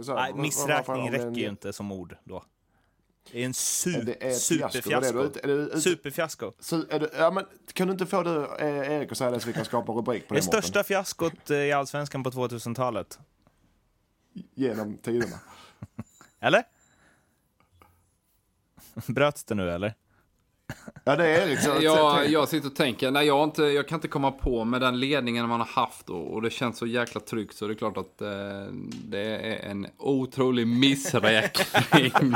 vi säga? Nej, missräkning räcker ju inte som ord då. Det är en su Det är är det superfiasko. du ute- är du ute- Superfiasko. Så är det, ja, men, kan du inte få du, eh, Erik att säga det så vi kan skapa en rubrik på Det det största fiaskot eh, i Allsvenskan på 2000-talet. Genom tiderna. Eller? Bröts det nu eller? Ja, det är Erik. Så, Jag, jag sitter och tänker, nej jag, inte, jag kan inte komma på med den ledningen man har haft och, och det känns så jäkla tryggt så det är klart att eh, det är en otrolig missräkning.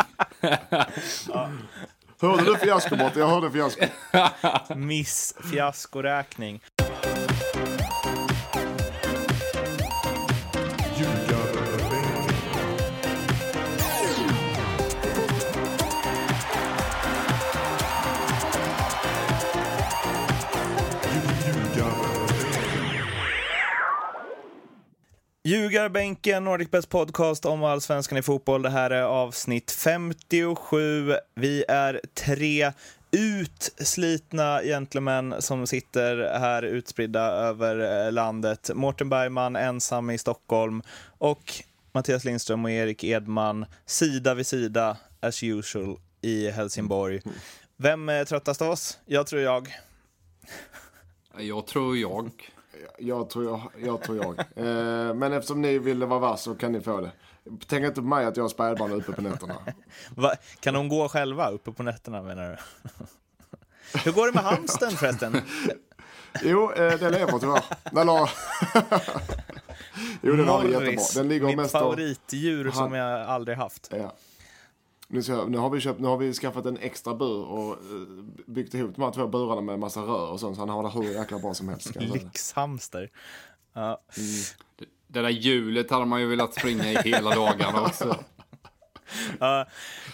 Hörde du fiasko, Mårten? Jag hörde fiasko. Miss fiaskoräkning. Ljugarbänken, Nordic Best Podcast om allsvenskan i fotboll. Det här är avsnitt 57. Vi är tre utslitna gentlemän som sitter här utspridda över eh, landet. Mårten Bergman ensam i Stockholm och Mattias Lindström och Erik Edman sida vid sida as usual i Helsingborg. Vem är tröttast av oss? Jag tror jag. jag tror jag. Jag tror jag. jag, tror jag. Eh, men eftersom ni ville vara vass så kan ni få det. Tänk inte på mig att jag har spädbarn uppe på nätterna. Va? Kan de gå själva uppe på nätterna menar du? Hur går det med hamsten förresten? Jo, eh, den lever tyvärr. Eller... jo, den har det jättebra. Den ligger mitt mest favoritdjur som Han- jag aldrig haft. Ja. Nu, ska, jag- nu, har vi köpt, nu har vi skaffat en extra bur och eh, byggt ihop de här två burarna med massa rör och sånt. Så han har det hur jäkla bra som helst. Lyxhamster. Ja. Det, det där hjulet hade man ju velat springa i hela dagarna också. Ja,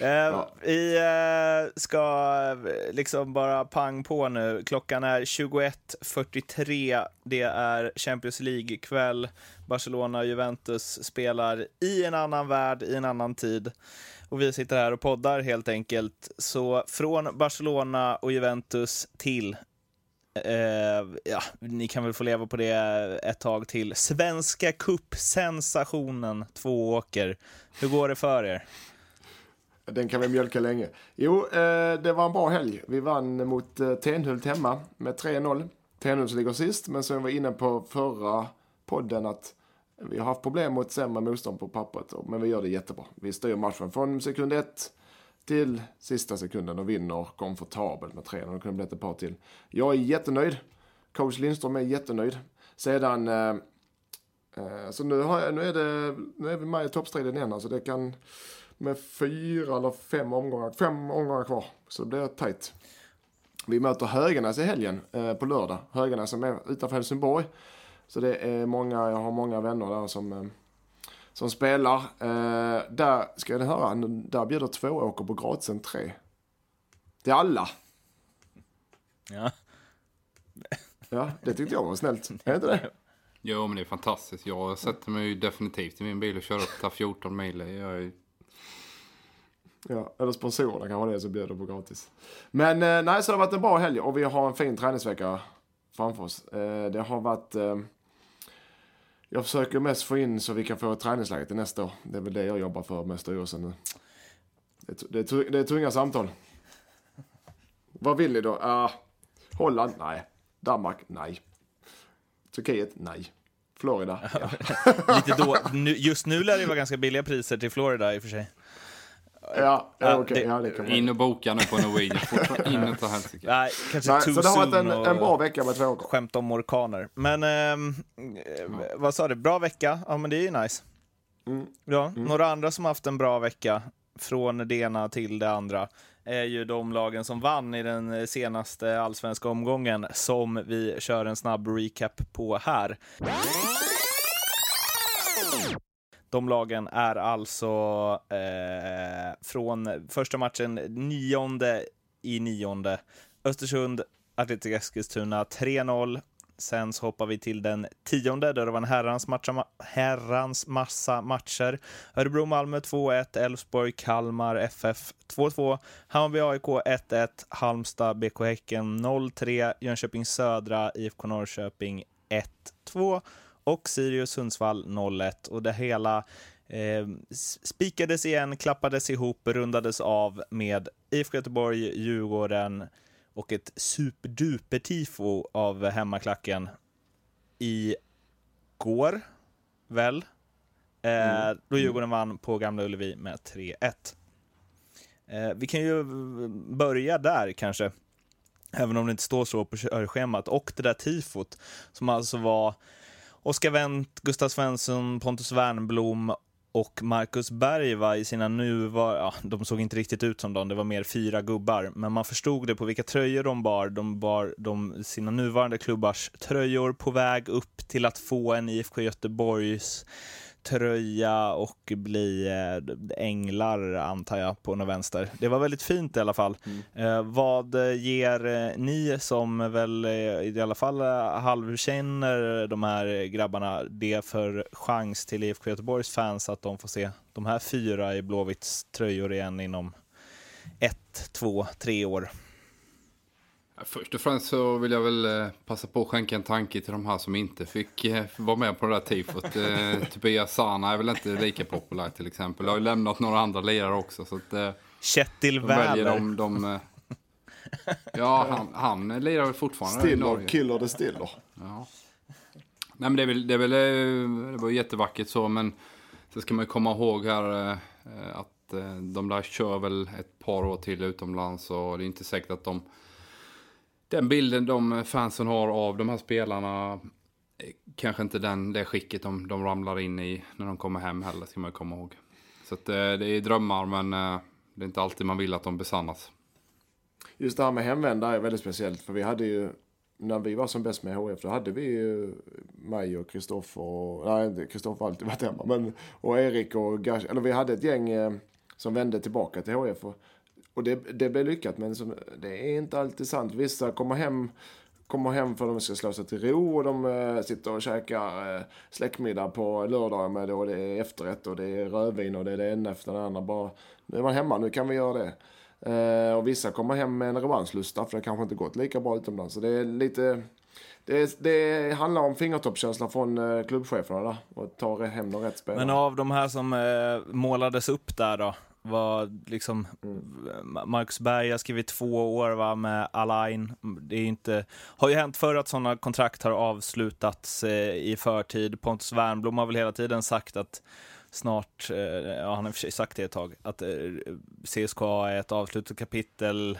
eh, Vi eh, ska liksom bara pang på nu. Klockan är 21.43. Det är Champions League-kväll. Barcelona och Juventus spelar i en annan värld, i en annan tid. Och vi sitter här och poddar helt enkelt. Så från Barcelona och Juventus till Eh, ja, ni kan väl få leva på det ett tag till. Svenska Cup-sensationen Tvååker. Hur går det för er? Den kan vi mjölka länge. Jo, eh, det var en bra helg. Vi vann mot eh, Tenhult hemma med 3-0. Tenhult ligger sist, men som jag var inne på förra podden att vi har haft problem mot sämre motstånd på pappret, men vi gör det jättebra. Vi styr matchen från sekund ett till sista sekunden och vinner komfortabelt med 3-0. Det kunde blivit ett par till. Jag är jättenöjd. Coach Lindström är jättenöjd. Sedan, eh, eh, så nu, har jag, nu, är det, nu är vi med i toppstriden igen. Alltså det kan, med fyra eller fem omgångar, fem omgångar kvar. Så det blir tajt. Vi möter Höganäs i helgen eh, på lördag. Höganäs som är utanför Helsingborg. Så det är många, jag har många vänner där som, eh, som spelar. Eh, där ska ni höra, där bjuder två åker på gratisen tre. Till alla. Ja. Ja, det tyckte jag var snällt. Är det inte det? Jo men det är fantastiskt. Jag sätter mig ju definitivt i min bil och kör upp där 14 mil. Jag är Ja, eller sponsorerna kanske det är som bjuder på gratis. Men eh, nej, så det har varit en bra helg och vi har en fin träningsvecka framför oss. Eh, det har varit... Jag försöker mest få in så vi kan få ett träningsläge till nästa år. Det är väl det jag jobbar för med styrelsen nu. Det är, det är, det är tunga samtal. Vad vill ni då? Uh, Holland? Nej. Danmark? Nej. Turkiet? Nej. Florida? Ja. Lite då, nu, just nu lär det vara ganska billiga priser till Florida i och för sig. Ja, ja, Ja, okej. det- Ja, det kan man. in och boka nu på Norwegian. In och ta helsike. Nej, kanske Nej, så det har varit en, en bra vecka med två skämt om orkaner. Men ehm, eh, vad sa du? Bra vecka? Ja, men det är ju nice. Mm. Ja, några andra som haft en bra vecka från det ena till det andra är ju de lagen som vann i den senaste allsvenska omgången som vi kör en snabb recap på här. De lagen är alltså eh, från första matchen nionde i nionde. Östersund, Atletic Eskilstuna 3-0. Sen så hoppar vi till den tionde där det var en herrans, matcha, herrans massa matcher. Örebro-Malmö 2-1, Elfsborg, Kalmar, FF 2-2, Hammarby AIK 1-1, Halmstad, BK Häcken 0-3, Jönköping Södra, IFK Norrköping 1-2 och Sirius Sundsvall 0-1. Och det hela Eh, spikades igen, klappades ihop, rundades av med IFK Göteborg, Djurgården och ett superduper-tifo av hemmaklacken i går, väl? Eh, mm. Då Djurgården vann på Gamla Ullevi med 3-1. Eh, vi kan ju börja där kanske, även om det inte står så på körschemat. Och det där tifot, som alltså var Oskar Wendt, Gustav Svensson, Pontus Wernblom och Marcus Berg var i sina nuvarande, ja, de såg inte riktigt ut som dem, det var mer fyra gubbar, men man förstod det på vilka tröjor de bar. De bar de, sina nuvarande klubbars tröjor på väg upp till att få en IFK Göteborgs tröja och bli eh, änglar, antar jag, på något vänster. Det var väldigt fint i alla fall. Mm. Eh, vad ger eh, ni som väl i alla fall halvkänner de här grabbarna det för chans till IFK Göteborgs fans att de får se de här fyra i Blåvitts tröjor igen inom ett, två, tre år? Först och främst så vill jag väl eh, passa på att skänka en tanke till de här som inte fick eh, vara med på det där tifot. Eh, Tobias Sana är väl inte lika populär till exempel. Jag har ju lämnat några andra lirare också. Så att, Kjetil Wähler. De, de, ja, han, han lirar väl fortfarande Stiller, i Norge. Killer det stiller. Ja. Nej men det är väl, det är väl, det var jättevackert så men så ska man ju komma ihåg här att de där kör väl ett par år till utomlands och det är inte säkert att de den bilden de fansen har av de här spelarna eh, kanske inte den, det skicket de, de ramlar in i när de kommer hem heller, ska man komma ihåg. Så att, eh, det är drömmar, men eh, det är inte alltid man vill att de besannas. Just det här med hemvända är väldigt speciellt, för vi hade ju, när vi var som bäst med HF, då hade vi ju mig och Kristoffer, nej Kristoffer har alltid varit hemma, men och Erik och Gash, eller vi hade ett gäng eh, som vände tillbaka till HF. Och och det, det blir lyckat, men som, det är inte alltid sant. Vissa kommer hem, kommer hem för att de ska slå sig till ro och de äh, sitter och käkar eh, äh, släktmiddag på lördagar med då det är efterrätt och det är rödvin och det är det ena efter det andra. Bara, nu är man hemma, nu kan vi göra det. Äh, och vissa kommer hem med en revanschlusta för det kanske inte gått lika bra utomlands. Så det är lite... Det, det handlar om fingertoppskänsla från klubbcheferna där och ta hem de rätt spelarna. Men av de här som målades upp där då, var liksom, mm. Marcus Berg har skrivit två år va, med Alain. Det är inte, har ju hänt förr att sådana kontrakt har avslutats eh, i förtid. Pontus Wernbloom har väl hela tiden sagt att snart, eh, ja han har i och för sig sagt det ett tag, att eh, CSKA är ett avslutat kapitel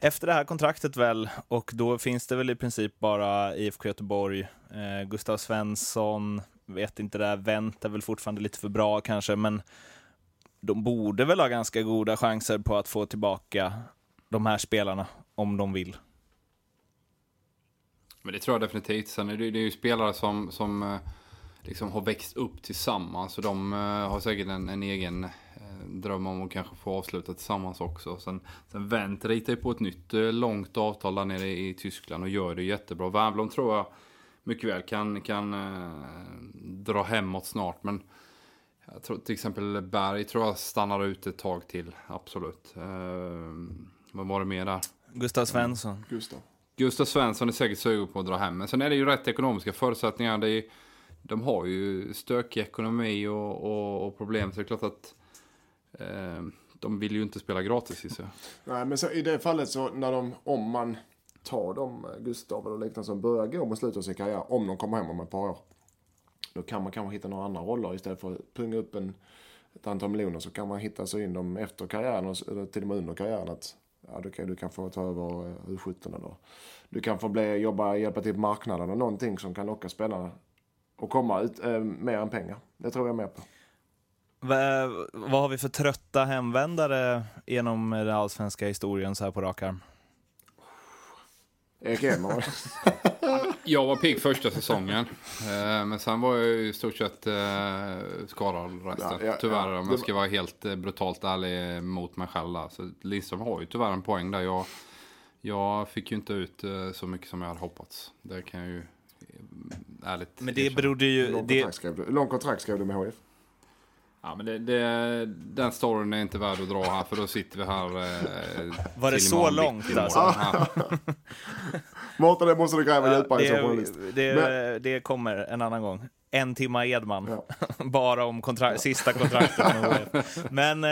efter det här kontraktet väl, och då finns det väl i princip bara IFK Göteborg, eh, Gustav Svensson, vet inte det, Wendt är väl fortfarande lite för bra kanske, men de borde väl ha ganska goda chanser på att få tillbaka de här spelarna om de vill. Men det tror jag definitivt. Sen är det, det är ju spelare som, som eh, liksom har växt upp tillsammans. Och de eh, har säkert en, en egen eh, dröm om att kanske få avsluta tillsammans också. Sen, sen Wendt ritar ju på ett nytt långt avtal där nere i, i Tyskland och gör det jättebra. Wernbloom tror jag mycket väl kan, kan dra hemåt snart. Men jag tror till exempel Berg tror jag stannar ut ett tag till, absolut. Uh, vad var det mer där? Gustav Svensson. Gustav. Gustav Svensson är säkert sugen på att dra hem. Men sen är det ju rätt ekonomiska förutsättningar. Det är, de har ju stökig ekonomi och, och, och problem. Så det är klart att eh, de vill ju inte spela gratis i sig. Nej, men så, i det fallet så när de, om man tar dem, Gustav eller liknande, som börjar gå mot slutet av sin karriär, om de kommer hem om ett par år. Då kan man kanske hitta några andra roller istället för att punga upp en, ett antal miljoner så kan man hitta sig in dem efter karriären eller till och med under karriären. Att, ja, du, kan, du kan få ta över eh, U17 eller du kan få bli, jobba, hjälpa till på marknaden eller någonting som kan locka spelarna och komma ut eh, mer än pengar. Det tror jag mer på. Va, vad har vi för trötta hemvändare genom den allsvenska historien så här på rak arm? Erik Edman. jag var pigg första säsongen. Eh, men sen var jag i stort sett eh, skadad resten. Ja, ja, tyvärr ja. om jag ska vara helt eh, brutalt ärlig mot mig själv. Så Lindström har ju tyvärr en poäng där. Jag, jag fick ju inte ut så mycket som jag hade hoppats. Det kan jag ju ärligt Men det berodde ju... Lång kontrakt skrev du med HF? Ja, men det, det, den storyn är inte värd att dra här för då sitter vi här. Eh, Var det så långt alltså? Mårten, det måste du gräva djupare i som journalist. Det, men... det kommer en annan gång. en timma Edman. Ja. Bara om kontrakt, ja. sista kontraktet. Men... Eh,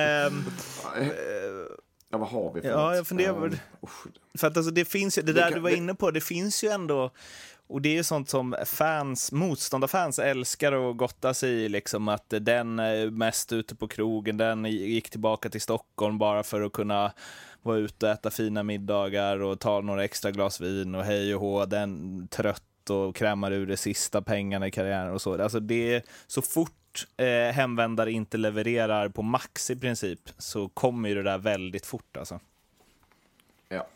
ja, vad har vi för Ja, jag funderar. Um, för att alltså, det finns ju, det där det kan, du var inne på, det finns ju ändå och det är ju sånt som fans, motståndarfans älskar att gotta sig i, liksom att den är mest ute på krogen, den gick tillbaka till Stockholm bara för att kunna vara ute och äta fina middagar och ta några extra glas vin och hej och hå, den trött och krämar ur de sista pengarna i karriären och så. Alltså det är så fort eh, hemvändare inte levererar på max i princip så kommer ju det där väldigt fort alltså. Ja,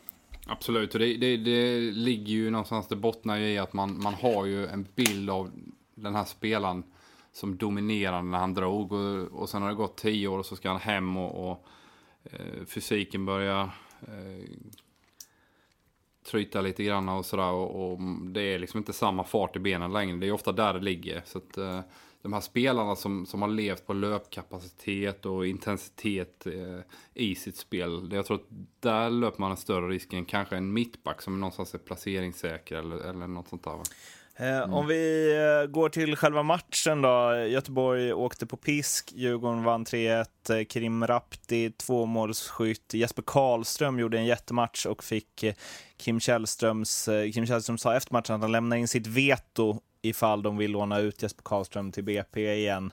Absolut, och det, det, det, ligger ju någonstans, det bottnar ju i att man, man har ju en bild av den här spelaren som dominerande när han drog och, och sen har det gått tio år och så ska han hem och, och Eh, fysiken börjar eh, tryta lite grann och sådär och, och, det är liksom inte samma fart i benen längre. Det är ofta där det ligger. Så att, eh, de här spelarna som, som har levt på löpkapacitet och intensitet eh, i sitt spel. Jag tror att där löper man en större risk än kanske en mittback som någonstans är placeringssäker eller, eller något sånt där. Mm. Om vi eh, går till själva matchen då. Göteborg åkte på pisk, Djurgården vann 3-1. Eh, Krim Rapti, tvåmålsskytt. Jesper Karlström gjorde en jättematch och fick Kim Källströms... Kim Källström sa efter matchen att han lämnade in sitt veto ifall de vill låna ut Jesper Karlström till BP igen.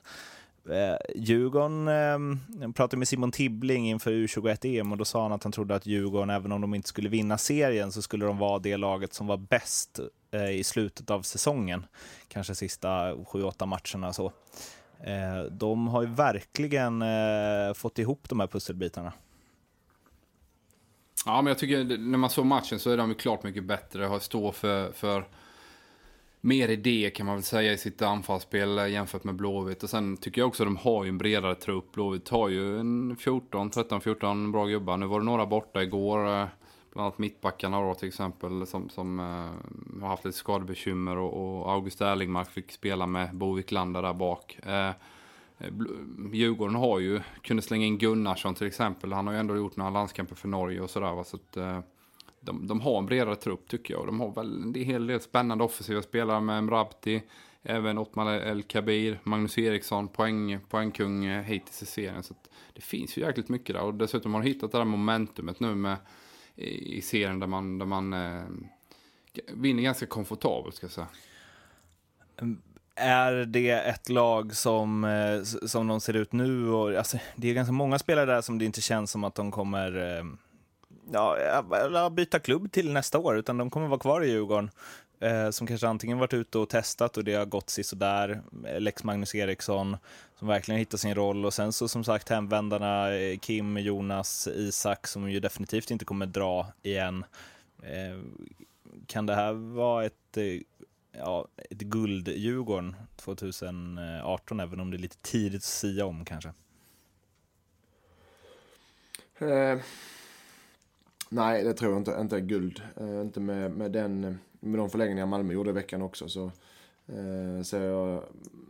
Eh, Djurgården eh, pratade med Simon Tibbling inför U21-EM och då sa han att han trodde att Djurgården, även om de inte skulle vinna serien, så skulle de vara det laget som var bäst eh, Eh, i slutet av säsongen. Kanske sista 7-8 matcherna så. Eh, de har ju verkligen eh, fått ihop de här pusselbitarna. Ja, men jag tycker när man såg matchen så är de ju klart mycket bättre. Har stå för, för mer idé kan man väl säga i sitt anfallsspel jämfört med Blåvitt. Och sen tycker jag också att de har ju en bredare trupp. Blåvitt har ju en 14, 13, 14 bra gubbar. Nu var det några borta igår. Bland annat mittbackarna då till exempel som, som eh, har haft lite skadebekymmer. Och, och August Erlingmark fick spela med Bo Wiklander där bak. Eh, Djurgården har ju, kunde slänga in Gunnarsson till exempel. Han har ju ändå gjort några landskamper för Norge och sådär. Så att, eh, de, de har en bredare trupp tycker jag. De har väl en hel del spännande offensiva spelare med Mrabti, även Otman El Kabir, Magnus Eriksson, poäng, poängkung eh, hittills i serien. Så det finns ju jäkligt mycket där och dessutom har de hittat det där momentumet nu med, i, serien där man, där man eh, vinner ganska komfortabelt ska jag säga. Ehm, är det ett lag som, eh, som de ser ut nu? Och, alltså, det är ganska många spelare där som det inte känns som att de kommer eh, ja, byta klubb till nästa år, utan de kommer vara kvar i Djurgården. Eh, som kanske antingen varit ute och testat och det har gått sådär. Eh, Lex Magnus Eriksson som verkligen hittar sin roll och sen så som sagt hemvändarna eh, Kim, Jonas, Isak som ju definitivt inte kommer dra igen. Eh, kan det här vara ett, eh, ja, ett guld-Djurgården 2018 även om det är lite tidigt att sia om kanske? Eh, Nej, det tror jag inte. Inte guld. Eh, inte med, med, den, med de förlängningar Malmö gjorde i veckan också. Så eh, ser jag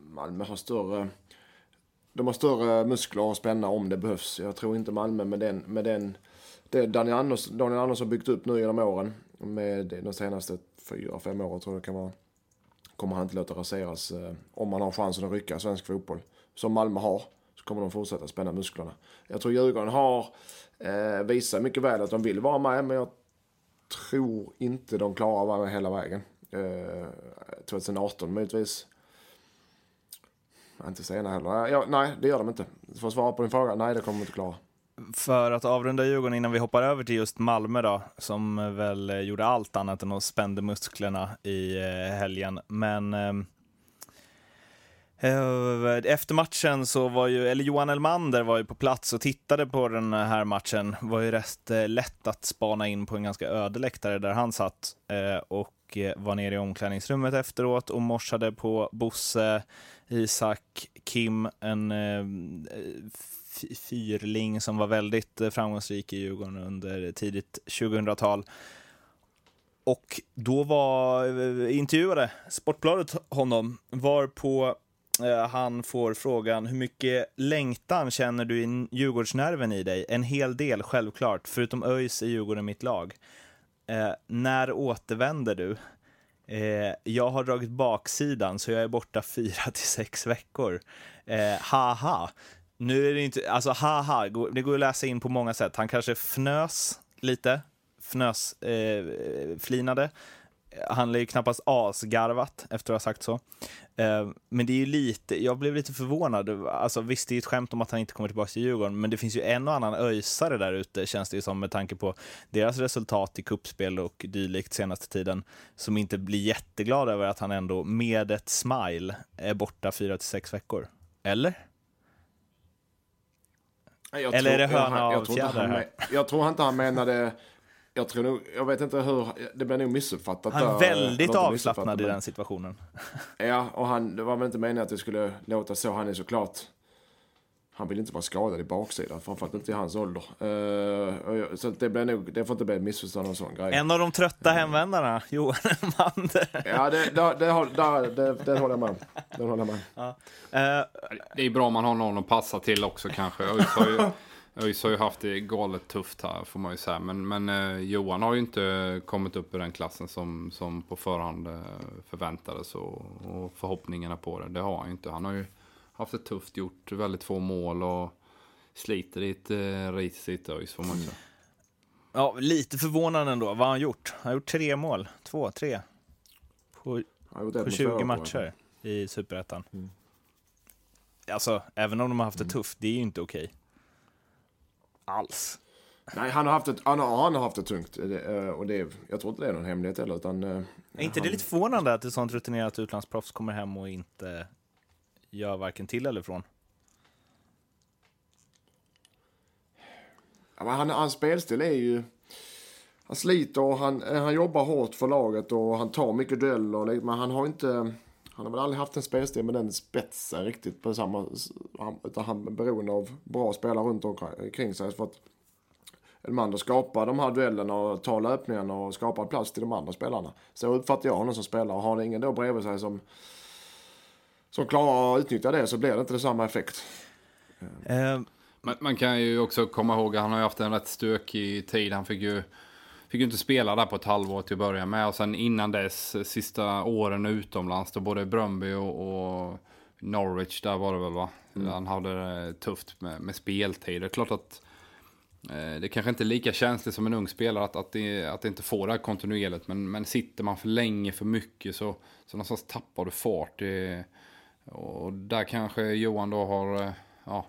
Malmö har större... De har större muskler att spänna om det behövs. Jag tror inte Malmö med den... Med den det Daniel Andersson, Daniel Andersson byggt upp nu genom åren. Med de senaste fyra, fem åren tror jag det kan vara. Kommer han inte låta raseras eh, om man har chansen att rycka svensk fotboll. Som Malmö har. Så kommer de fortsätta spänna musklerna. Jag tror Djurgården har Eh, visat mycket väl att de vill vara med, men jag tror inte de klarar att vara med hela vägen. Eh, 2018 möjligtvis. Inte sena heller. Ja, nej, det gör de inte. För att svara på din fråga, nej det kommer de inte klara. För att avrunda Djurgården innan vi hoppar över till just Malmö då, som väl gjorde allt annat än att spände musklerna i eh, helgen. Men Eh, Eh, efter matchen så var ju, eller Johan Elmander var ju på plats och tittade på den här matchen. Det var ju rätt eh, lätt att spana in på en ganska öde läktare där han satt eh, och var nere i omklädningsrummet efteråt och morsade på Bosse, Isak, Kim, en fyrling som var väldigt framgångsrik i Djurgården under tidigt 2000-tal. Och då var, intervjuade Sportbladet honom, var på Eh, han får frågan hur mycket längtan känner du i Djurgårdsnerven i dig? En hel del, självklart. Förutom ÖIS är Djurgården mitt lag. Eh, när återvänder du? Eh, jag har dragit baksidan, så jag är borta fyra till sex veckor. Eh, haha. Nu är det inte, alltså haha, det går att läsa in på många sätt. Han kanske fnös lite, fnös, eh, flinade. Han är ju knappast asgarvat efter att ha sagt så. Eh, men det är ju lite, jag blev lite förvånad. Alltså visst, det är ett skämt om att han inte kommer tillbaka till Djurgården, men det finns ju en och annan öjsare där ute, känns det ju som, med tanke på deras resultat i kuppspel och dylikt senaste tiden, som inte blir jätteglada över att han ändå med ett smile är borta fyra till sex veckor. Eller? Jag Eller är det höna jag, av jag, tror inte fjäder jag tror inte han menade... Jag tror nog, jag vet inte hur, det blev nog missuppfattat. Han är väldigt avslappnad i den situationen. Ja, och han, det var väl inte meningen att det skulle låta så. Han är såklart... Han vill inte vara skadad i baksidan, framförallt inte i hans ålder. Och jag- så det, blir nog, det får inte bli ett missförstånd av en sån grej. En av de trötta hemvändarna, Johan Elmander. Ja, det, det, det, det, det håller jag med om. Den håller jag med om. Eh, Det är bra om man har någon att passa till också kanske. ÖIS har ju, haft det galet tufft här får man ju säga. Men, men eh, Johan har ju inte kommit upp i den klassen som, som på förhand eh, förväntades och, och förhoppningarna på det. Det har han ju inte. Han har ju haft det tufft, gjort väldigt få mål och sliter i ett eh, risigt ÖIS får man ju säga. ja, lite förvånande ändå. Vad har han gjort? Han har gjort tre mål. Två, tre. På, på mot 20 förra året. matcher i Superettan. Alltså, även om de har haft Mm. det tufft, det är ju inte okej. Alls. Nej, han har haft ett, han har, han har haft det tungt. Det, eh, och det, jag tror inte det är någon hemlighet heller. Utan, eh, Är inte det lite förvånande att ett sånt rutinerat utlandsproffs kommer hem och inte gör varken till eller från? Ja, men han, hans spelstil är ju... Han sliter och han, eh, han jobbar hårt för laget och han tar mycket dueller. och det- Men han har inte... Han har väl aldrig haft en spelstil med den spetsen riktigt på samma... han- Utan han är beroende av bra spelare runt omkring sig. För att Elmander skapar de här duellerna och tar löpningarna och skapar plats till de andra spelarna. Så uppfattar jag honom som spelare. Har det ingen då bredvid sig som, som klarar att utnyttja det så blir det inte samma effekt. Eh, Man, man kan ju också komma ihåg att han har ju haft en rätt stökig tid. Han fick ju, fick ju inte spela där på ett halvår till att börja med. Och sen innan dess, sista åren utomlands, då både Bröndby och, och Norwich, där var det väl va? Han hade det tufft med, med speltid. Det är klart att eh, det kanske inte är lika känsligt som en ung spelare att, att, det, att det inte får det här kontinuerligt. Men, men sitter man för länge, för mycket så, så någonstans tappar du fart. Det, och där kanske Johan då har, eh, ja,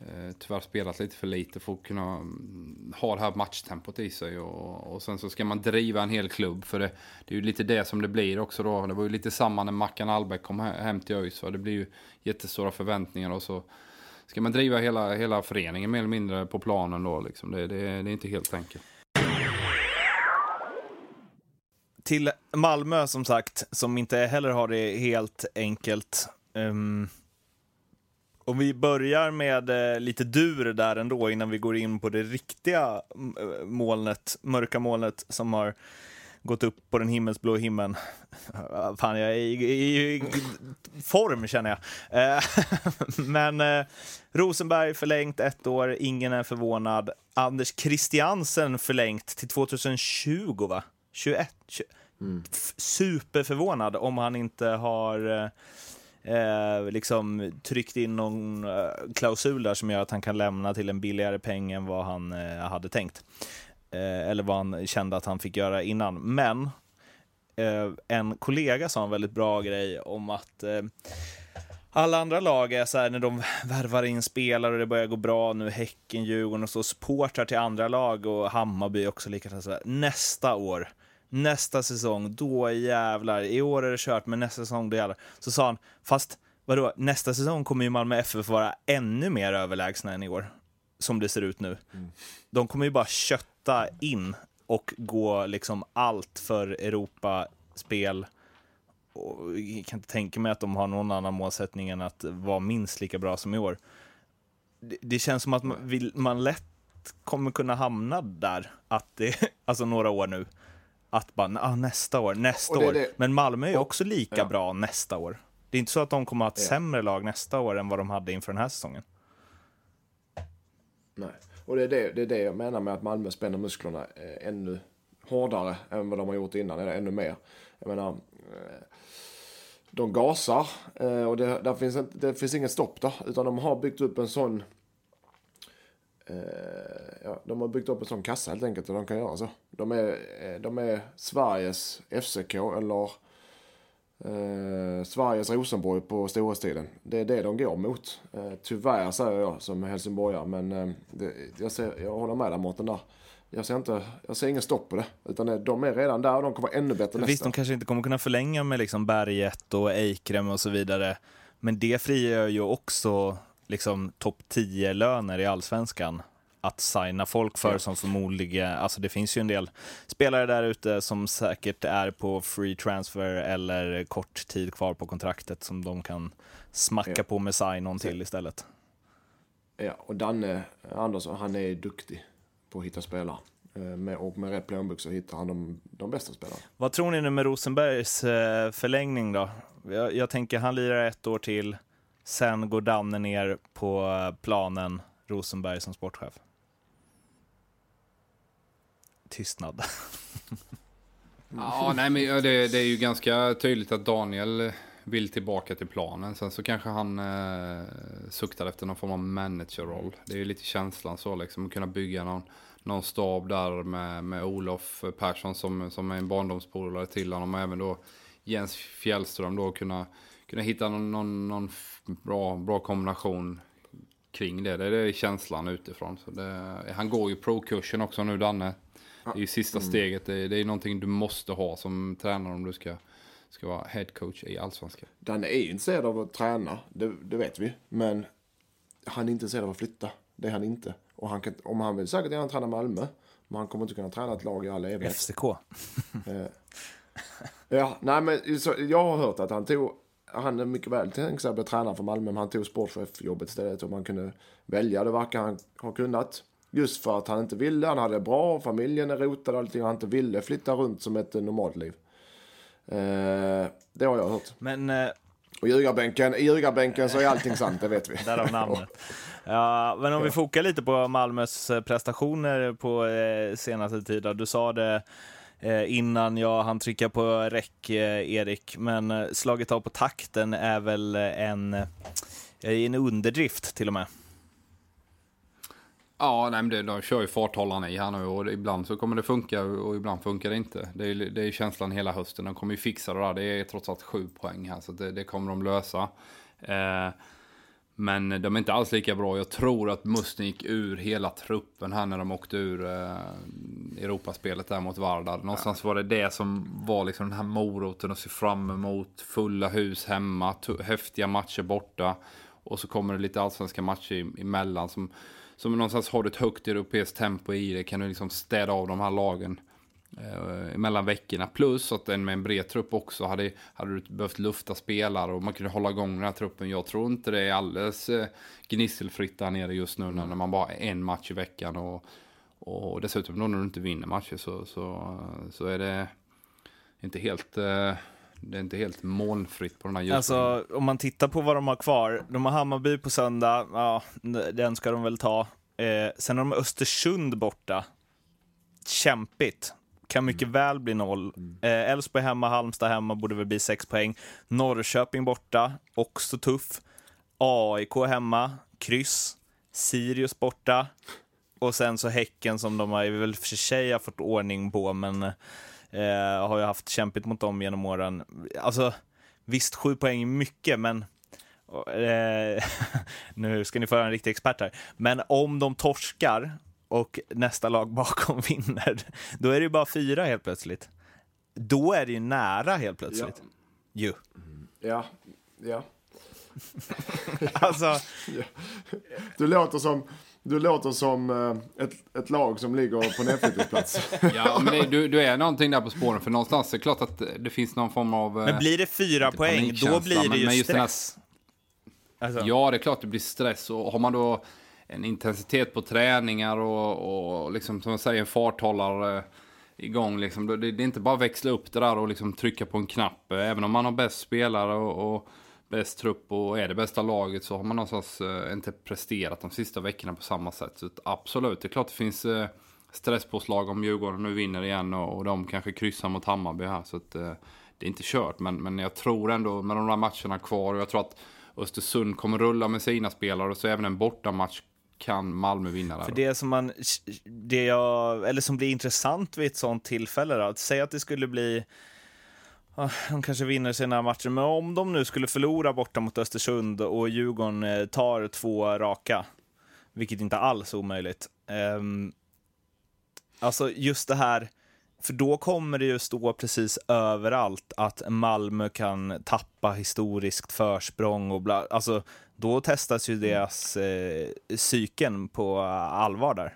Eh, tyvärr spelat lite för lite för att kunna mm, ha det här matchtempot i sig. Och, och sen så ska man driva en hel klubb. För det, det är ju lite det som det blir också då. Det var ju lite samma när Mackan Albeck kom hem till ÖIS. Det blir ju jättestora förväntningar och så ska man driva hela, hela föreningen mer eller mindre på planen då. Liksom. Det, det, det är inte helt enkelt. till Malmö som sagt, som inte heller har det helt enkelt. Um, om vi börjar med eh, lite dur där ändå innan vi går in på det riktiga eh, molnet, mörka molnet som har gått upp på den himmelsblå himlen. Fan, jag är i, i, i form känner jag. Eh, Men eh, Rosenberg förlängt ett år, ingen är förvånad. Anders Christiansen förlängt till 2020, va? 21? 20. F- Superförvånad om han inte har eh, liksom tryckt in någon eh, klausul där som gör att han kan lämna till en billigare peng än vad han eh, hade tänkt. Eh, eller vad han kände att han fick göra innan. Men eh, en kollega sa en väldigt bra grej om att eh, alla andra lag är så här när de värvar in spelare och det börjar gå bra nu, Häcken, Djurgården och så, supportrar till andra lag och Hammarby också likadant. Nästa år, nästa säsong, då jävlar, i år är det kört, men nästa säsong, då jävlar. Så sa han, fast vadå, nästa säsong kommer ju Malmö FF vara ännu mer överlägsna än i år, som det ser ut nu. De kommer ju bara kötta in och gå liksom allt för Europaspel och jag kan inte tänka mig att de har någon annan målsättning än att vara minst lika bra som i år. Det, det känns som att man, vill, man lätt kommer kunna hamna där, att det, alltså några år nu. Att bara, ah, nästa år, nästa år. det- Men Malmö är ju också lika ja. bra nästa år. Det är inte så att de kommer att ha ett Ja. sämre lag nästa år än vad de hade inför den här säsongen. Nej. Och det är det, det är det jag menar med att Malmö spänner musklerna eh, ännu hårdare än vad de har gjort innan, eller ännu mer. Jag menar, eh, de gasar eh, och det, där finns, inte, det finns inget stopp där, utan de har byggt upp en sån eh, ja, de har byggt upp en sån kassa helt enkelt och de kan göra så. De är, eh, de är Sveriges FCK eller eh, Sveriges Rosenborg på storhetstiden. Det är det de går mot. Eh, tyvärr säger jag som helsingborgare men eh, det, jag, ser, jag håller med dig Mårten där. Jag ser, inte, jag ser ingen stopp på det. Utan de är redan där och de kommer ännu bättre Visst, de kanske inte kommer kunna förlänga med liksom Berget och Eikrem och så vidare. Men det frigör ju också liksom topp 10-löner i allsvenskan att signa folk för som förmodligen, alltså det finns ju en del spelare där ute som säkert är på free transfer eller kort tid kvar på kontraktet som de kan smacka ja. på med sign-on till istället. Ja, och Danne Andersson, han är duktig på att hitta spelare. Eh, med, och med rätt plånbok så hittar han de, de bästa spelarna. Vad tror ni nu med Rosenbergs eh, förlängning då? Jag, jag tänker han lirar ett år till, sen går Danne ner på eh, planen, Rosenberg som sportchef. Tystnad. ja, nej men det, det, är ju ganska tydligt att Daniel vill tillbaka till planen. Sen så kanske han eh, suktar efter någon form av managerroll. Det är ju lite känslan så liksom, att kunna bygga någon någon stab där med, med Olof Persson som, som är en barndomspolare till honom och även då Jens Fjällström då kunna, kunna hitta någon, någon, någon bra, bra kombination kring det. Det är känslan utifrån. Så det, han går ju pro-kursen också nu Danne. Det är ju sista mm. steget. Det, det är någonting du måste ha som tränare om du ska, ska vara headcoach i Allsvenskan. Danne är ju intresserad av att träna, det, det vet vi. Men han är intresserad av att flytta. Det är han inte. Och han kan, om han vill säkert gärna träna Malmö. Men han kommer inte kunna träna ett lag i all evighet. FCK. Eh, ja, nej men så, jag har hört att han tog, han är mycket väl tänkt sig att bli tränare för Malmö, men han tog sportchefjobbet istället. Om han kunde välja, det verkar han ha kunnat. Just för att han inte ville, han hade det bra, familjen är rotad och allting. Och han inte ville flytta runt som ett normalt liv. Eh, det har jag hört. Men... Eh... Och ljugarbänken, i ljugarbänken så är allting sant, det vet vi. Därav namnet. Ja, men om vi fokar lite på Malmös eh, prestationer på eh, senaste tiden. Du sa det eh, innan jag hann trycka på räck, eh, Erik, men slaget av på takten är väl en, en underdrift till och med. Ja, nej, men det, de kör ju farthållarna i här nu och ibland så kommer det funka och ibland funkar det inte. Det är, det är känslan hela hösten. De kommer ju fixa det där. Det är trots allt sju poäng här så det, det kommer de lösa. Eh, men de är inte alls lika bra. Jag tror att Musten gick ur hela truppen här när de åkte ur eh, Europaspelet där mot Vardar. Någonstans var det det som var liksom den här moroten att se fram emot. Fulla hus hemma, häftiga matcher borta. Och så kommer det lite allsvenska matcher emellan som, som någonstans har ett högt europeiskt tempo i det. Kan du liksom städa av de här lagen eh, mellan veckorna. Plus att en med en bred trupp också hade, hade du behövt lufta spelare och man kunde hålla igång den här truppen. Jag tror inte det är alldeles eh, gnisselfritt där nere just nu när man bara är en match i veckan. Och, och dessutom då när du inte vinner matcher så, så, så är det inte helt... Eh, det är inte helt molnfritt på den här ljusen. Alltså, om man tittar på vad de har kvar. De har Hammarby på söndag, ja, den ska de väl ta. Eh, sen har de Östersund borta. Kämpigt. Kan mycket mm. väl bli noll. Eh, Elfsborg eh, hemma, Halmstad hemma, borde väl bli sex poäng. Norrköping borta, också tuff. AIK hemma, kryss. Sirius borta. Och sen så Häcken som de har väl för sig har fått ordning på, men eh, har ju haft kämpigt mot dem genom åren. Alltså, visst, sju poäng är mycket, men eh, nu ska ni få höra en riktig expert här. Men om de torskar och nästa lag bakom vinner, då är det ju bara fyra helt plötsligt. Då är det ju nära helt plötsligt. Ja. Ju. Ja, ja. alltså... Ja. Du låter som... Du låter som uh, ett, ett lag som ligger på nedflyttningsplats. ja, men det, du, du är någonting där på spåren. För någonstans är det klart att det finns någon form av... Men blir det fyra poäng, då blir det ju men, stress. Här, alltså. Ja, det är klart det blir stress. Och har man då en intensitet på träningar och, och liksom, som jag säger, en farthållare igång. Liksom. Det, det, är inte bara att växla upp det där och liksom trycka på en knapp. Även om man har bäst spelare och, och bäst trupp och är det bästa laget så har man någonstans eh, inte presterat de sista veckorna på samma sätt. Så absolut, det är klart det finns, eh, stresspåslag om Djurgården nu vinner igen och, och de kanske kryssar mot Hammarby här. Så att, eh, det är inte kört, men, men jag tror ändå med de där matcherna kvar och jag tror att Östersund kommer rulla med sina spelare och så även en bortamatch kan Malmö vinna där. För det som, man, det jag, eller som blir intressant vid ett sånt tillfälle, då, att säga att det skulle bli de kanske vinner sina matcher, men om de nu skulle förlora borta mot Östersund och Djurgården eh, tar två raka, vilket inte alls är omöjligt. Um, alltså just det här, för då kommer det ju stå precis överallt att Malmö kan tappa historiskt försprång och bla, alltså då testas ju deras eh, psyken på allvar där.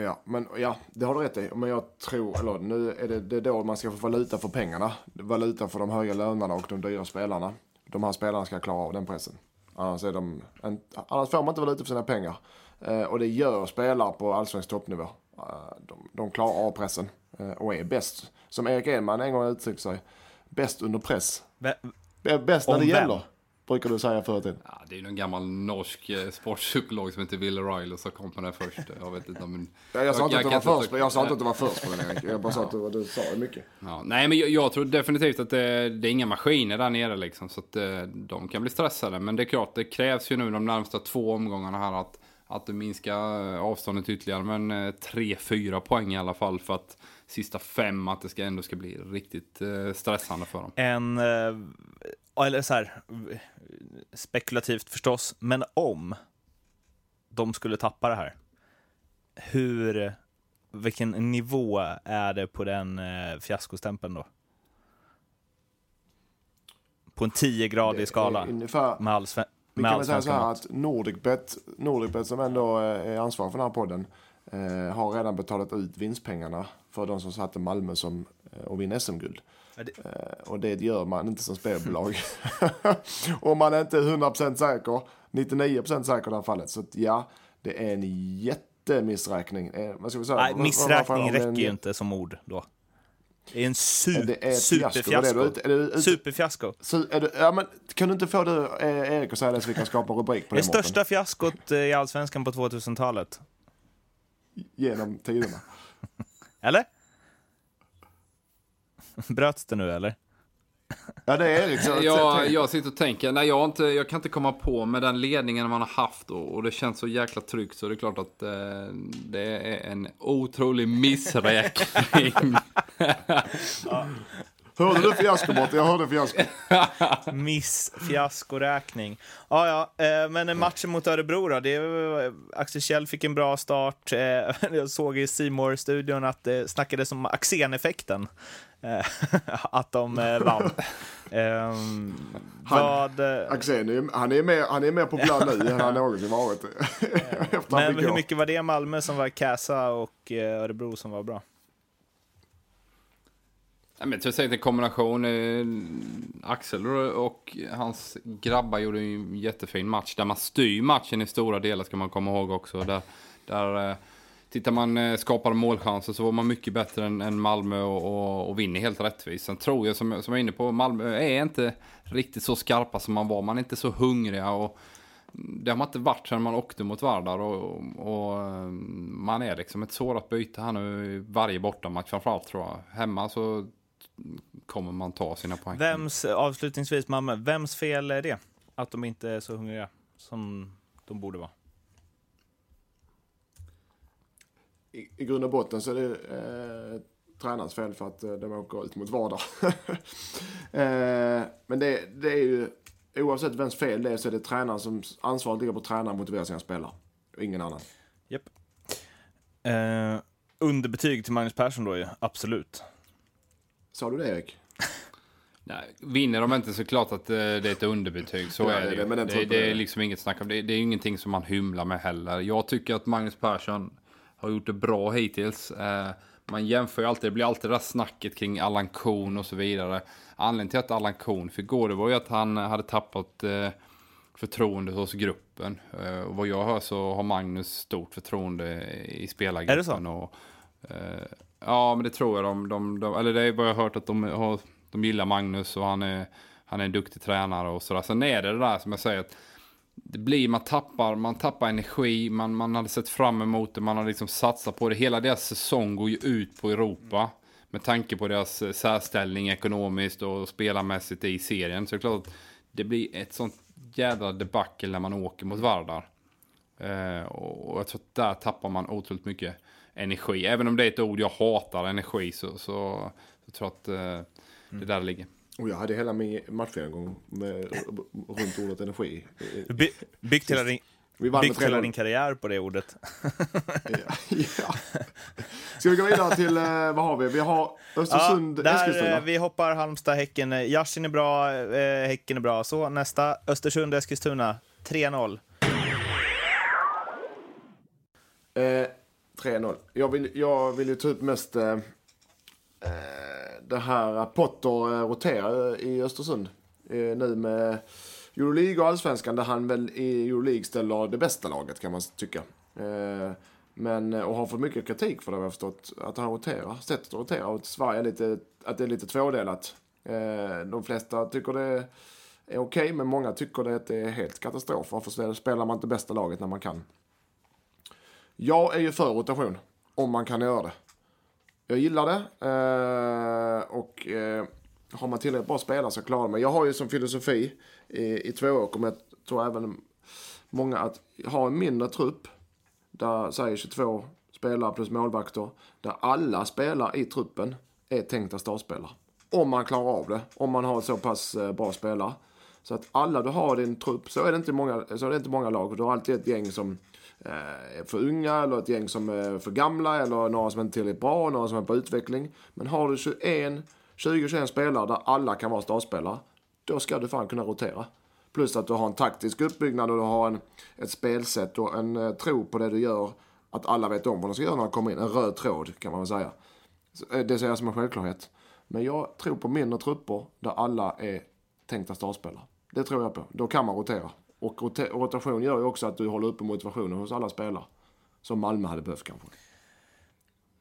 Ja, men ja, det har du rätt i. Men jag tror, eller nu är det, det är då man ska få valuta för pengarna. Valuta för de höga lönerna och de dyra spelarna. De här spelarna ska klara av den pressen. Annars, är de, en, annars får man inte valuta för sina pengar. Eh, och det gör spelare på allsvensk toppnivå. Eh, de, de klarar av pressen eh, och är bäst. Som Erik Edman en gång uttryckte sig. Bäst under press. Bäst när det vem? gäller brukar du säga förr tiden. Ja, det är någon gammal norsk eh, sportpsykolog som heter Will O'Reilly som kom på det först. Jag vet inte men... Ja, jag sa inte att du var först, jag sa inte att du var först på den Erik. Jag bara sa att du, du sa mycket. Ja, nej men jag, jag, tror definitivt att det, det, är inga maskiner där nere liksom. Så att eh, de kan bli stressade. Men det är klart, det krävs ju nu de närmsta två omgångarna här att, att det minskar eh, avståndet ytterligare. Men tre, fyra poäng i alla fall för att sista fem att det ska ändå ska bli riktigt stressande för dem. En, eller så här, spekulativt förstås, men om de skulle tappa det här, hur, vilken nivå är det på den eh, fiaskostämpeln då? På en 10-gradig skala ungefär, med, all, Vi kan väl säga så här att Nordicbet, Nordicbet som ändå eh, är ansvarig för den här podden, eh, har redan betalat ut vinstpengarna för de som satte Malmö som, eh, och vinna SM-guld. Det... Eh, och det gör man inte som spelbolag. Om man är inte är 100% säker, 99% säker i det här fallet. Så att, ja, det är en jättemissräkning. Eh, vad ska vi säga? Nej, missräkning räcker ju inte som ord då. Det är en su det är superfiasko. Superfiasko. Su ja, men, kan du inte få det, eh, Erik att säga det så vi kan skapa rubrik på det? Det största fiaskot i Allsvenskan på 2000-talet. Genom tiderna. Eller? Bröts det nu eller? Ja, det är liksom... jag, jag sitter och tänker, nej jag, inte, jag kan inte komma på med den ledningen man har haft och, och det känns så jäkla tryggt så det är klart att eh, det är en otrolig missräkning. ja. Hörde du fiasko Jag hörde fiasko. Miss fiaskoräkning. Ja, ja, eh, men matchen mot Örebro då? Det, Axel Kjell fick en bra start. Eh, jag såg i simor studion att det snackades om Axén-effekten. Eh, att de eh, vann. Um, han, vad, Axén, han, är mer, han är mer populär nu än han någonsin varit. Men hur mycket var det Malmö som var kassa och Örebro som var bra? Jag tror säkert en kombination. Axel och hans grabbar gjorde en jättefin match. Där man styr matchen i stora delar ska man komma ihåg också. Där, där Tittar man eh, skapar målchanser så var man mycket bättre än, än Malmö och, och, och vinner helt rättvist. Sen tror jag, som, som jag är inne på, Malmö är inte riktigt så skarpa som man var. Man är inte så hungriga och det har man inte varit sedan man åkte mot Vardar och, och, och, man är liksom ett sårat byte här nu i varje bortamatch framförallt tror jag. Hemma så kommer man ta sina poäng. Vems, avslutningsvis Malmö, vems fel är det? Att de inte är så hungriga som de borde vara? I, i grund och botten så är det eh, tränarens fel för att eh, de åker ut mot Vardar. eh, men det, det, är ju, oavsett vems fel det är så är det tränaren som ansvaret ligger på tränaren att motivera sina spelare. Och ingen annan. Japp. Eh, underbetyg till Magnus Persson då ju, absolut. Sa du det Erik? Nej, vinner de inte så klart att eh, det är ett underbetyg. Så ja, är det, det, det, det, är liksom inget snack om det. Det är ingenting som man hymlar med heller. Jag tycker att Magnus Persson har gjort det bra hittills. Eh, man jämför ju alltid, det blir alltid det där snacket kring Allan Korn och så vidare. Anledningen till att Allan Korn fick gå, det var ju att han hade tappat eh, förtroende hos gruppen. Eh, och vad jag hör så har Magnus stort förtroende i spelargruppen. Är det så? Och, ja, men det tror jag. De, de, de, eller det är vad jag har hört att de, har, de gillar Magnus och han är, han är en duktig tränare och sådär. Sen är det det där som jag säger att det blir, man tappar, man tappar energi, man, man hade sett fram emot det, man hade liksom satsat på det. Hela deras säsong går ju ut på Europa. Med tanke på deras eh, särställning ekonomiskt och spelarmässigt i serien. Så det är klart att det blir ett sånt jädra debacle när man åker mot Vardar. Eh, och jag tror att där tappar man otroligt mycket energi. Även om det är ett ord jag hatar, energi, så, så, så tror jag att eh, det är där det ligger. Och jag hade hela min matchgenomgång runt ordet energi. By, byggt hela din, Vi vann byggt hela 3-0. din karriär på det ordet. Ja, ja. Ska vi gå vidare till, eh, vad har vi? Vi har Östersund, där, Eskilstuna. eh, vi hoppar Halmstad, Häcken. Eh, Yasin är bra, Häcken är bra. Så nästa, Östersund, Eskilstuna. 3-0. Eh, 3-0. Jag vill, jag vill ju ta upp mest eh, det här Potter eh, roterar eh, i Östersund. Eh, nu med Euroleague och Allsvenskan där han väl i Euroleague ställer det bästa laget kan man tycka. Men, och har fått mycket kritik för det har jag förstått. Att han roterar, sättet att rotera. Och att Sverige är lite, att det är lite tvådelat. De flesta tycker det är okej, men många tycker det att det är helt katastrof. Varför spelar man inte bästa laget när man kan? Jag är ju för rotation, om man kan göra det. Jag gillar det. Eh, och eh, har man tillräckligt bra spelare så klarar man. Jag har ju som filosofi i, i två år, jag tror även många, att ha en mindre trupp. Där säger 22 spelare plus målvakter. Där alla spelare i truppen är tänkta startspelare. Om man klarar av det. Om man har så pass eh, bra spelare. Så att alla du har i din trupp, så är det inte många, så är det inte många lag. Du har alltid ett gäng som eh, är för unga eller ett gäng som är för gamla eller några som inte är tillräckligt bra, några som är på utveckling. Men har du 21, 20-21 spelare där alla kan vara startspelare, då ska du fan kunna rotera. Plus att du har en taktisk uppbyggnad och du har en, ett spelsätt och en eh, tro på det du gör. Att alla vet om vad de ska göra när de kommer in. En röd tråd kan man väl säga. Eh, det ser jag som en självklarhet. Men jag tror på mindre trupper där alla är tänkta startspelare. Det tror jag på. Då kan man rotera. Och rotation gör ju också att du håller uppe motivationen hos alla spelare. Som Malmö hade behövt kanske.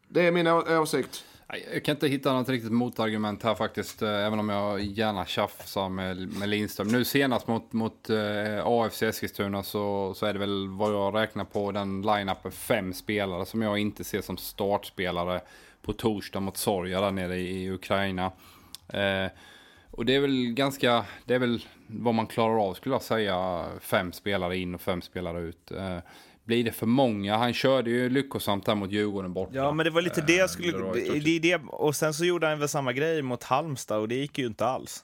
Det är min åsikt. Jag kan inte hitta något riktigt motargument här faktiskt, eh, även om jag gärna tjafsar med, med Lindström. Nu senast mot, mot eh, AFC Eskilstuna så, så är det väl vad jag räknar på den line-upen fem spelare som jag inte ser som startspelare på torsdag mot Sorja där nere i, i Ukraina. Eh, och det är väl ganska, det är väl vad man klarar av skulle jag säga, fem spelare in och fem spelare ut. Eh, blir det för många? Han körde ju lyckosamt där mot Djurgården borta. Ja, men det var lite det jag skulle... det sett- Det är det, och sen så gjorde han väl samma grej mot Halmstad och det gick ju inte alls.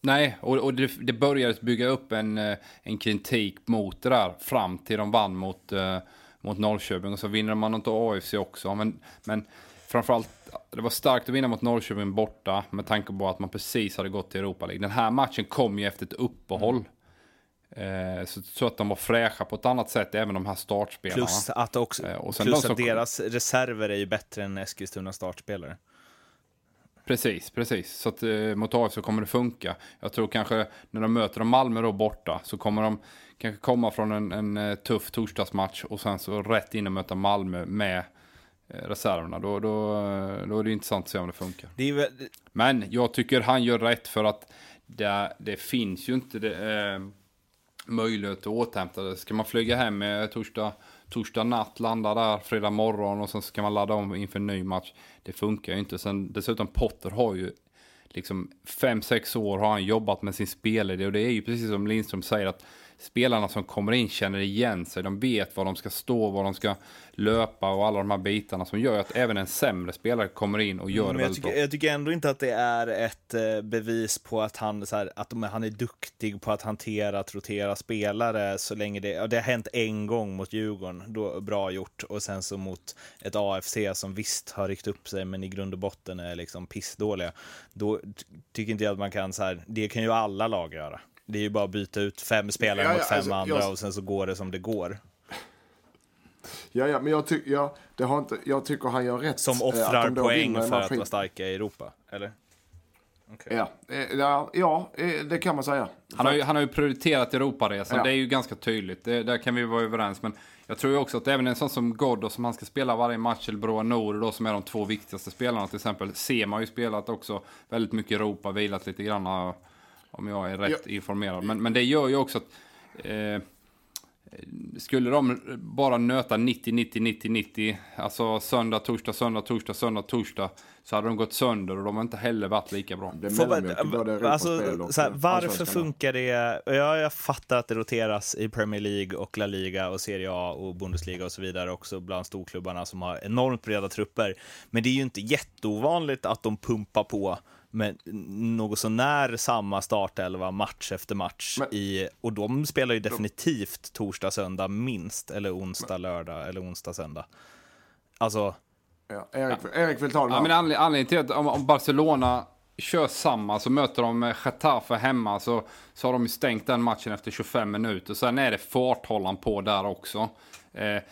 Nej, och, och det, det började bygga upp en, eh, en kritik mot det där fram till de vann mot, eh, mot Norrköping. Och så vinner man inte AFC också. Men, men framförallt, det var starkt att vinna mot Norrköping borta med tanke på att man precis hade gått till Europa League. Den här matchen kom ju efter ett uppehåll. Eh, så, så att de var fräscha på ett annat sätt, även de här startspelarna. Plus att, också, Eh, och plus de att deras reserver är ju bättre än Eskilstuna startspelare. Precis, precis. Så att eh, mot AIF kommer det funka. Jag tror kanske när de möter de Malmö då borta så kommer de kanske komma från en, en eh, tuff torsdagsmatch och sen så rätt in och möta Malmö med reserverna. Då, då, eh, då är det intressant att se om det funkar. Det väl, Men jag tycker han gör rätt för att det, det finns ju inte det, eh, möjlighet att återhämta det. Ska man flyga hem eh, torsdag, torsdag natt, landa där fredag morgon och sen ska man ladda om inför en ny match. Det funkar ju inte. Sen, dessutom Potter har ju liksom fem sex år har han jobbat med sin spelidé och det är ju precis som Lindström säger att spelarna som kommer in känner igen sig. De vet var de ska stå, var de ska löpa och alla de här bitarna som gör att även en sämre spelare kommer in och gör det men jag, väldigt bra. tycker, jag tycker ändå inte att det är ett eh, bevis på att han, så här, att han är duktig på att hantera, att rotera spelare så länge det, det har hänt en gång mot Djurgården, då, bra gjort, och sen så mot ett AFC som visst har ryckt upp sig men i grund och botten är liksom pissdåliga. Då ty- tycker inte jag att man kan så här, det kan ju alla lag göra. Det är ju bara att byta ut fem spelare Ja, ja, mot fem alltså, andra jag- och sen så går det som det går. Ja, ja, men jag, ty- ja, det har inte, jag tycker han gör rätt. Som eh, att offrar då poäng för att vara starka i Europa, eller? Ja, eh, ja, ja, eh, det kan man säga. Han har, ju, han har ju prioriterat Europaresan, Ja. det är ju ganska tydligt. Det, där kan vi vara överens. Men jag tror ju också att även en sån som Ghoddos som han ska spela varje match, eller Broa Nord då, som är de två viktigaste spelarna till exempel, ser man ju spelat också väldigt mycket Europa, vilat lite grann. Om jag är rätt ja. informerad. Men, men det gör ju också att eh, skulle de bara nöta 90, 90, 90, 90, alltså söndag, torsdag, söndag, torsdag, söndag, torsdag, så hade de gått sönder och de har inte heller varit lika bra. alltså, såhär, varför funkar det? Ja, jag fattar att det roteras i Premier League och La Liga och Serie A och Bundesliga och så vidare också bland storklubbarna som har enormt breda trupper. Men det är ju inte jätteovanligt att de pumpar på med något sånär samma startelva match efter match. Men, i, och de spelar ju definitivt torsdag, söndag minst, eller onsdag, men, lördag eller onsdag, söndag. Alltså... Ja, Erik, Erik vill ta den ja, men Anledningen till att om, om Barcelona kör samma så möter de Getafe hemma så, så har de ju stängt den matchen efter 25 minuter. Sen är det farthållaren på där också. Eh,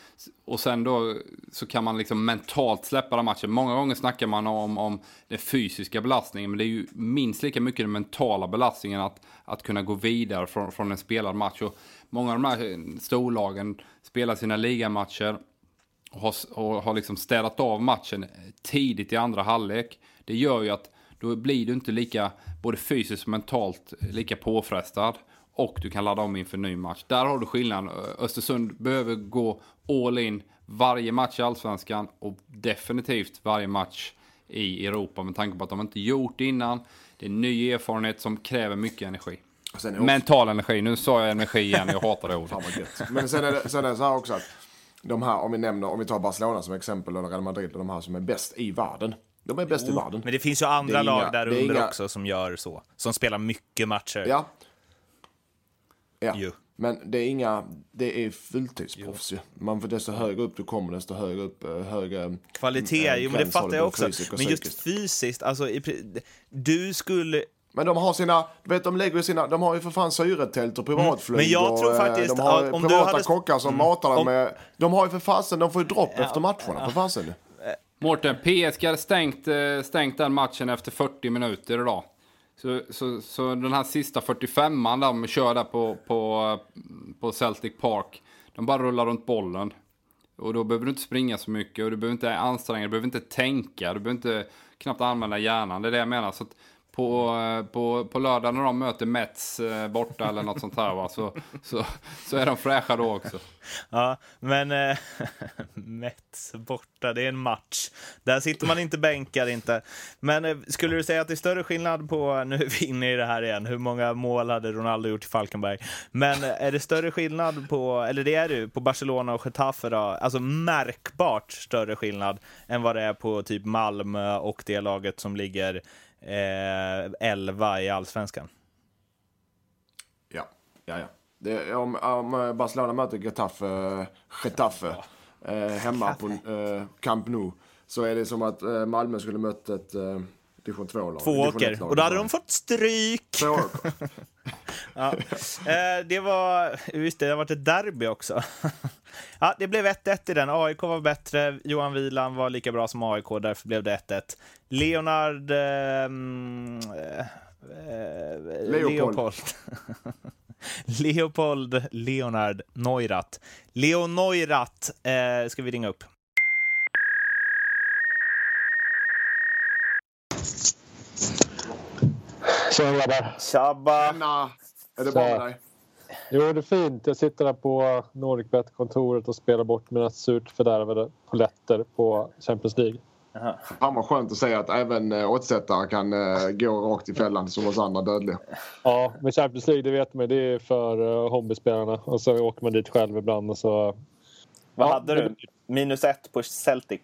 och sen då så kan man liksom mentalt släppa den matchen. Många gånger snackar man om, om den fysiska belastningen, men det är ju minst lika mycket den mentala belastningen att, att kunna gå vidare från, från en spelad match. Och många av de här eh, storlagen spelar sina ligamatcher och har, och har liksom städat av matchen tidigt i andra halvlek. Det gör ju att då blir du inte lika, både fysiskt och mentalt, eh, lika påfrestad och du kan ladda om inför ny match. Där har du skillnaden. Östersund behöver gå all in varje match i Allsvenskan och definitivt varje match i Europa med tanke på att de inte gjort det innan. Det är en ny erfarenhet som kräver mycket energi. Mental energi. Nu sa jag energi igen, jag hatar det ordet. Men sen är det, sen är det så här också att de här, om vi nämner, om vi tar Barcelona som exempel, eller Real Madrid, de här som är bäst i världen. De är bäst jo, i världen. Men det finns ju andra lag där under inga... också som gör så. Som spelar mycket matcher. Ja, Ja. Ju. Men det är inga, det är fulltidsproffs ju. Man får desto högre upp du kommer, desto högre upp, eh, högre Kvalitet, äh, jo men det fattar jag också. Men just fysiskt, alltså du skulle men de har sina, du vet de lägger sina, de har ju för fan syretält och privatflyg. Mm. Men jag tror och, eh, faktiskt de har om privata hade... kockar som mm. matar dem med, de har ju för fasen, de får ju dropp ja, efter matcherna, ja. för fasen. Mårten, PSG hade stängt, stängt den matchen efter 40 minuter idag. Så, så, så den här sista 45an de kör där på, på, på Celtic Park. De bara rullar runt bollen. Och då behöver du inte springa så mycket och du behöver inte anstränga du behöver inte tänka, du behöver inte knappt använda hjärnan. Det är det jag menar. Så att på, eh, på, på lördag när de möter Mets eh, borta eller något sånt här va, så, så, så är de fräscha då också. Ja, men äh, Mets borta, det är en match. Där sitter man inte bänkad inte. Men äh, skulle du säga att det är större skillnad på, nu är vi inne i det här igen, hur många mål hade Ronaldo gjort i Falkenberg? Men är det större skillnad på, eller det är det på Barcelona och Getafe då, alltså märkbart större skillnad än vad det är på typ Malmö och det laget som ligger eh, 11 i allsvenskan. Ja, ja, ja. Det, om, om Barcelona möter Getafe, Getafe ja. eh, hemma på eh, Camp Nou så är det som att eh, Malmö skulle mött ett eh, division 2-lag. Två åker. Och då hade de fått stryk. Två åker. Ja. eh, det var, visst det har varit ett derby också. ja, det blev 1-1 i den. AIK var bättre. Johan Wieland var lika bra som AIK, därför blev det 1-1. Leonard... Ehm, eh, eh, Leopold. Leopold. Leopold Leonard Neurath. Leo Neurath eh, ska vi ringa upp. Tjena grabbar! Tjabba! Tjena! Är det bra med dig? Jo, det är fint. Jag sitter där på Nordicbet-kontoret och spelar bort mina surt fördärvade poletter på Champions League. Fan vad skönt att säga att även äh, oddsättare kan äh, gå rakt i fällan som oss andra dödliga. Ja, men Champions League det vet man det är för uh, hobbyspelarna och så åker man dit själv ibland och så... Vad ja, hade du? Minus ett på Celtic.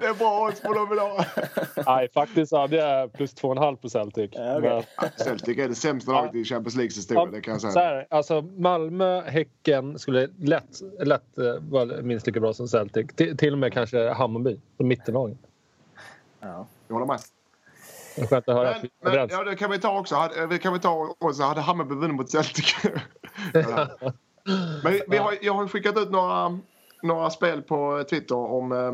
det är bra odds på dem idag. Nej, faktiskt hade jag plus två och en halv på Celtic. Ja, okay. Men... Celtic är det sämsta laget i Champions Leagues historia, ja, det kan jag säga. Så här, alltså Malmö, Häcken skulle lätt, lätt uh, vara minst lika bra som Celtic. T till och med kanske Hammarby, som mittenlagen. Ja. Jag håller med. Skönt att höra men, men, ja, det kan vi ta också. Hade, kan vi ta också. Hade Hammarby vunnit mot Celtic? Men vi har, jag har skickat ut några, några spel på Twitter om eh,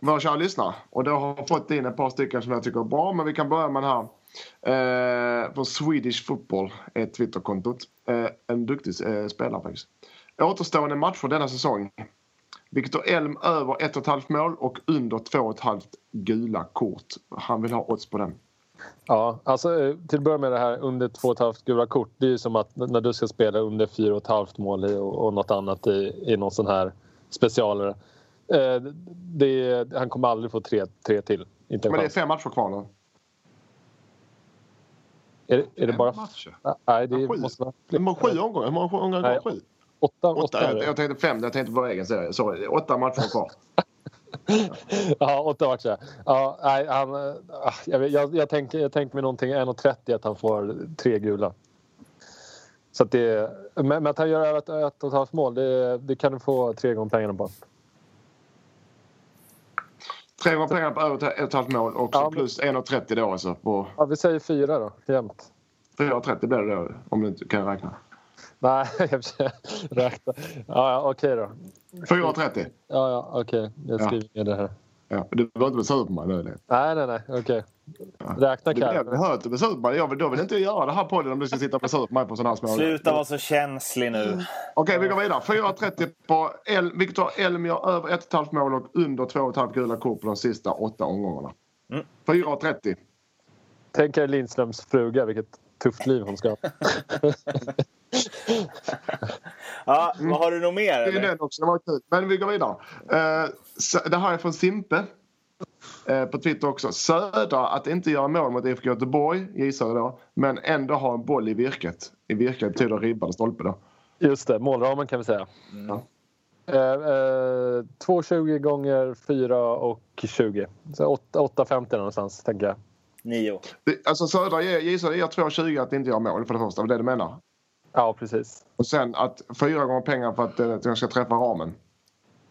våra kära lyssnare. Och då har fått in ett par stycken som jag tycker är bra. Men vi kan börja med den här. Eh, för Swedish Football är Twitterkontot. Eh, en duktig eh, spelare faktiskt. Återstående matcher denna säsong. Viktor Elm över 1,5 mål och under 2,5 gula kort. Han vill ha odds på den. Ja, alltså eh, till att börja med det här under 2,5 gula kort. Det är ju som att när du ska spela under 4,5 mål i och, och något annat i, i någon sån här specialare. Eh, det, han kommer aldrig få tre, tre till. Inte en Men det är fem matcher kvar nu. Är, det- är det bara... matcher. Ah, Nej, det måste vara... Hur många sju omgångar? Hur många omgångar? Sju? Åtta, Åtta. åtta är Jag, det. jag tänkte fem. Jag tänkte på vår egen serie. Sorry. Åtta matcher kvar. Ja, åtta matcher. Ja, nej, han, ah, jag, jag, jag, tänker, jag tänker mig någonting 1,30 att han får tre gula. Så det, men, men att han gör över ett, ett och ett halvt mål, det, det kan du få tre gånger pengarna på. Tre gånger pengarna på över ett och ett halvt mål och Ja, plus 1,30 då alltså. På Ja, vi säger fyra då, jämnt. 4,30 blir det då. Om du inte kan räkna. Nej, räkna. Ja, ja okej då. 4,30. Ja, ja, okej. Jag Ja. skriver ner det här. Ja, du behöver inte bli sur på mig nu. Nej, nej, nej. Okej. Räkna Det blir Kalle. jag hör att du blir sur på mig. Jag vill, då vill inte jag göra det här podden om du ska sitta och bli sur på mig på sådana här små... Sluta vara så känslig nu. Okej, vi går vidare. 4,30 på El Viktor Elm gör över 1,5 mål och under 2,5 gula kort på de sista åtta omgångarna. Mm. 4,30. Tänk er Lindströms fruga, vilket tufft liv hon ska ha. Ja, vad har du nog mer? Det är den också. Det var kul. Men vi går vidare. Eh, det här är från Simpe. Eh, på Twitter också. Södra att inte göra mål mot IFK Göteborg, gissar jag då. Men ändå ha en boll i virket. I virket betyder ribba eller stolpe då. Just det, målramen kan vi säga. Ja. Eh, eh, 2,20 gånger 4 och 20. Så 8 8,50 någonstans, tänker jag. Nio. Det, alltså Södra gissar jag 2,20 att inte göra mål för det första. Det är det du menar. Ja, precis. Och sen att fyra gånger pengar för att eh, jag ska träffa ramen.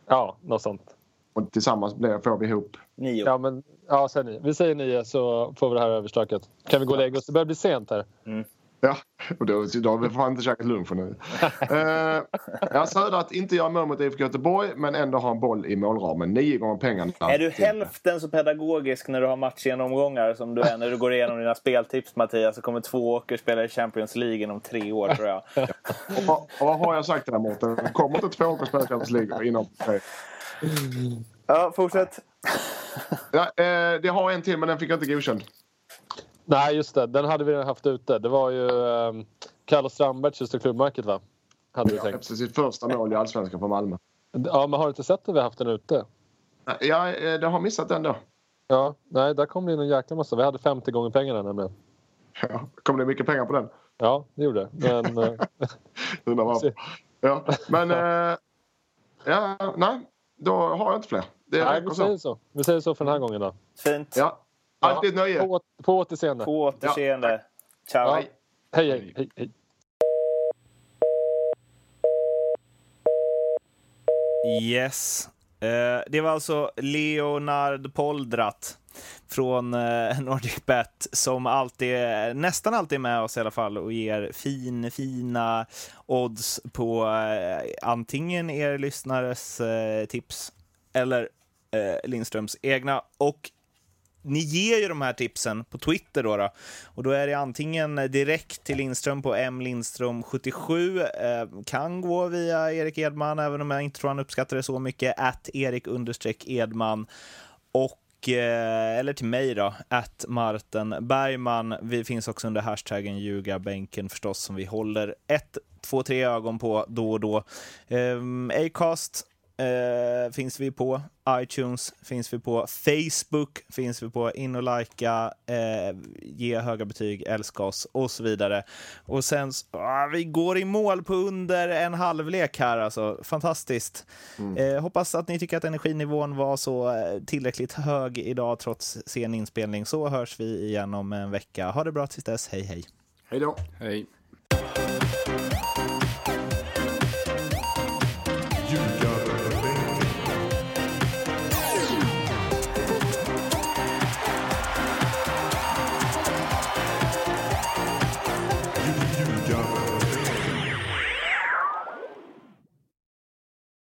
Ja, något sånt. Och tillsammans blir, får vi ihop. Nio. Ja, men ja, säg ni. Vi säger 9 så får vi det här överstökat. Kan vi gå och lägga oss? Det börjar bli sent här. Ja, och då, då har vi fan inte käkat lunch nu. uh, ja, Södra att inte göra mål mot IFK Göteborg men ändå ha en boll i målramen. Nio gånger pengarna. Är du hälften så pedagogisk när du har matchgenomgångar som du är när du går igenom dina speltips Mattias så kommer två åker spela i Champions League inom tre år tror jag. Och, vad- och vad har jag sagt dig Mårten? Kommer inte två åker spela Champions League inom tre? Ja, fortsätt. Ja, eh, det har en till men den fick jag inte godkänd. Nej, just det. Den hade vi redan haft ute. Det var ju um, Carlos Strandbergs just i klubbmärket, va? Hade vi tänkt. Efter sitt första mål i Allsvenskan för Malmö. Ja, men har du inte sett att vi har haft den ute? Ja, eh, det har missat den då. Ja, nej, där kom det in en jäkla massa. Vi hade 50 gånger pengarna nämligen. Ja, kom det mycket pengar på den? Ja, det gjorde det. Men eh, Undrar varför. Ja, men... Eh, ja, nej. Då har jag inte fler. Det nej, vi så. säger så. Vi säger så för den här gången då. Fint. Ja. Alltid ett nöje. På, på återseende. På återseende. Ciao. Ja. Hej, hej, hej, hej. Yes. Eh, det var alltså Leonard Poldrat från eh, Nordic Bet som alltid, nästan alltid är med oss i alla fall och ger fin, fina odds på eh, antingen er lyssnares eh, tips eller eh, Lindströms egna. Och ni ger ju de här tipsen på Twitter då, då. och då är det antingen direkt till Lindström på mlindström77, eh, kan gå via Erik Edman, även om jag inte tror han uppskattar det så mycket, att Erik understreck Edman och eh, eller till mig då, att Martin Bergman. Vi finns också under hashtaggen ljugarbänken förstås, som vi håller ett, två, tre ögon på då och då. Um, Acast eh, finns vi på, iTunes finns vi på, Facebook finns vi på, in och likea, eh, ge höga betyg, älska oss och så vidare. Och sen, ah, vi går i mål på under en halvlek här alltså, fantastiskt. Eh, hoppas att ni tycker att energinivån var så eh, tillräckligt hög idag trots sen inspelning, så hörs vi igen om en vecka. Ha det bra tills dess, hej hej! Hej då. Hej.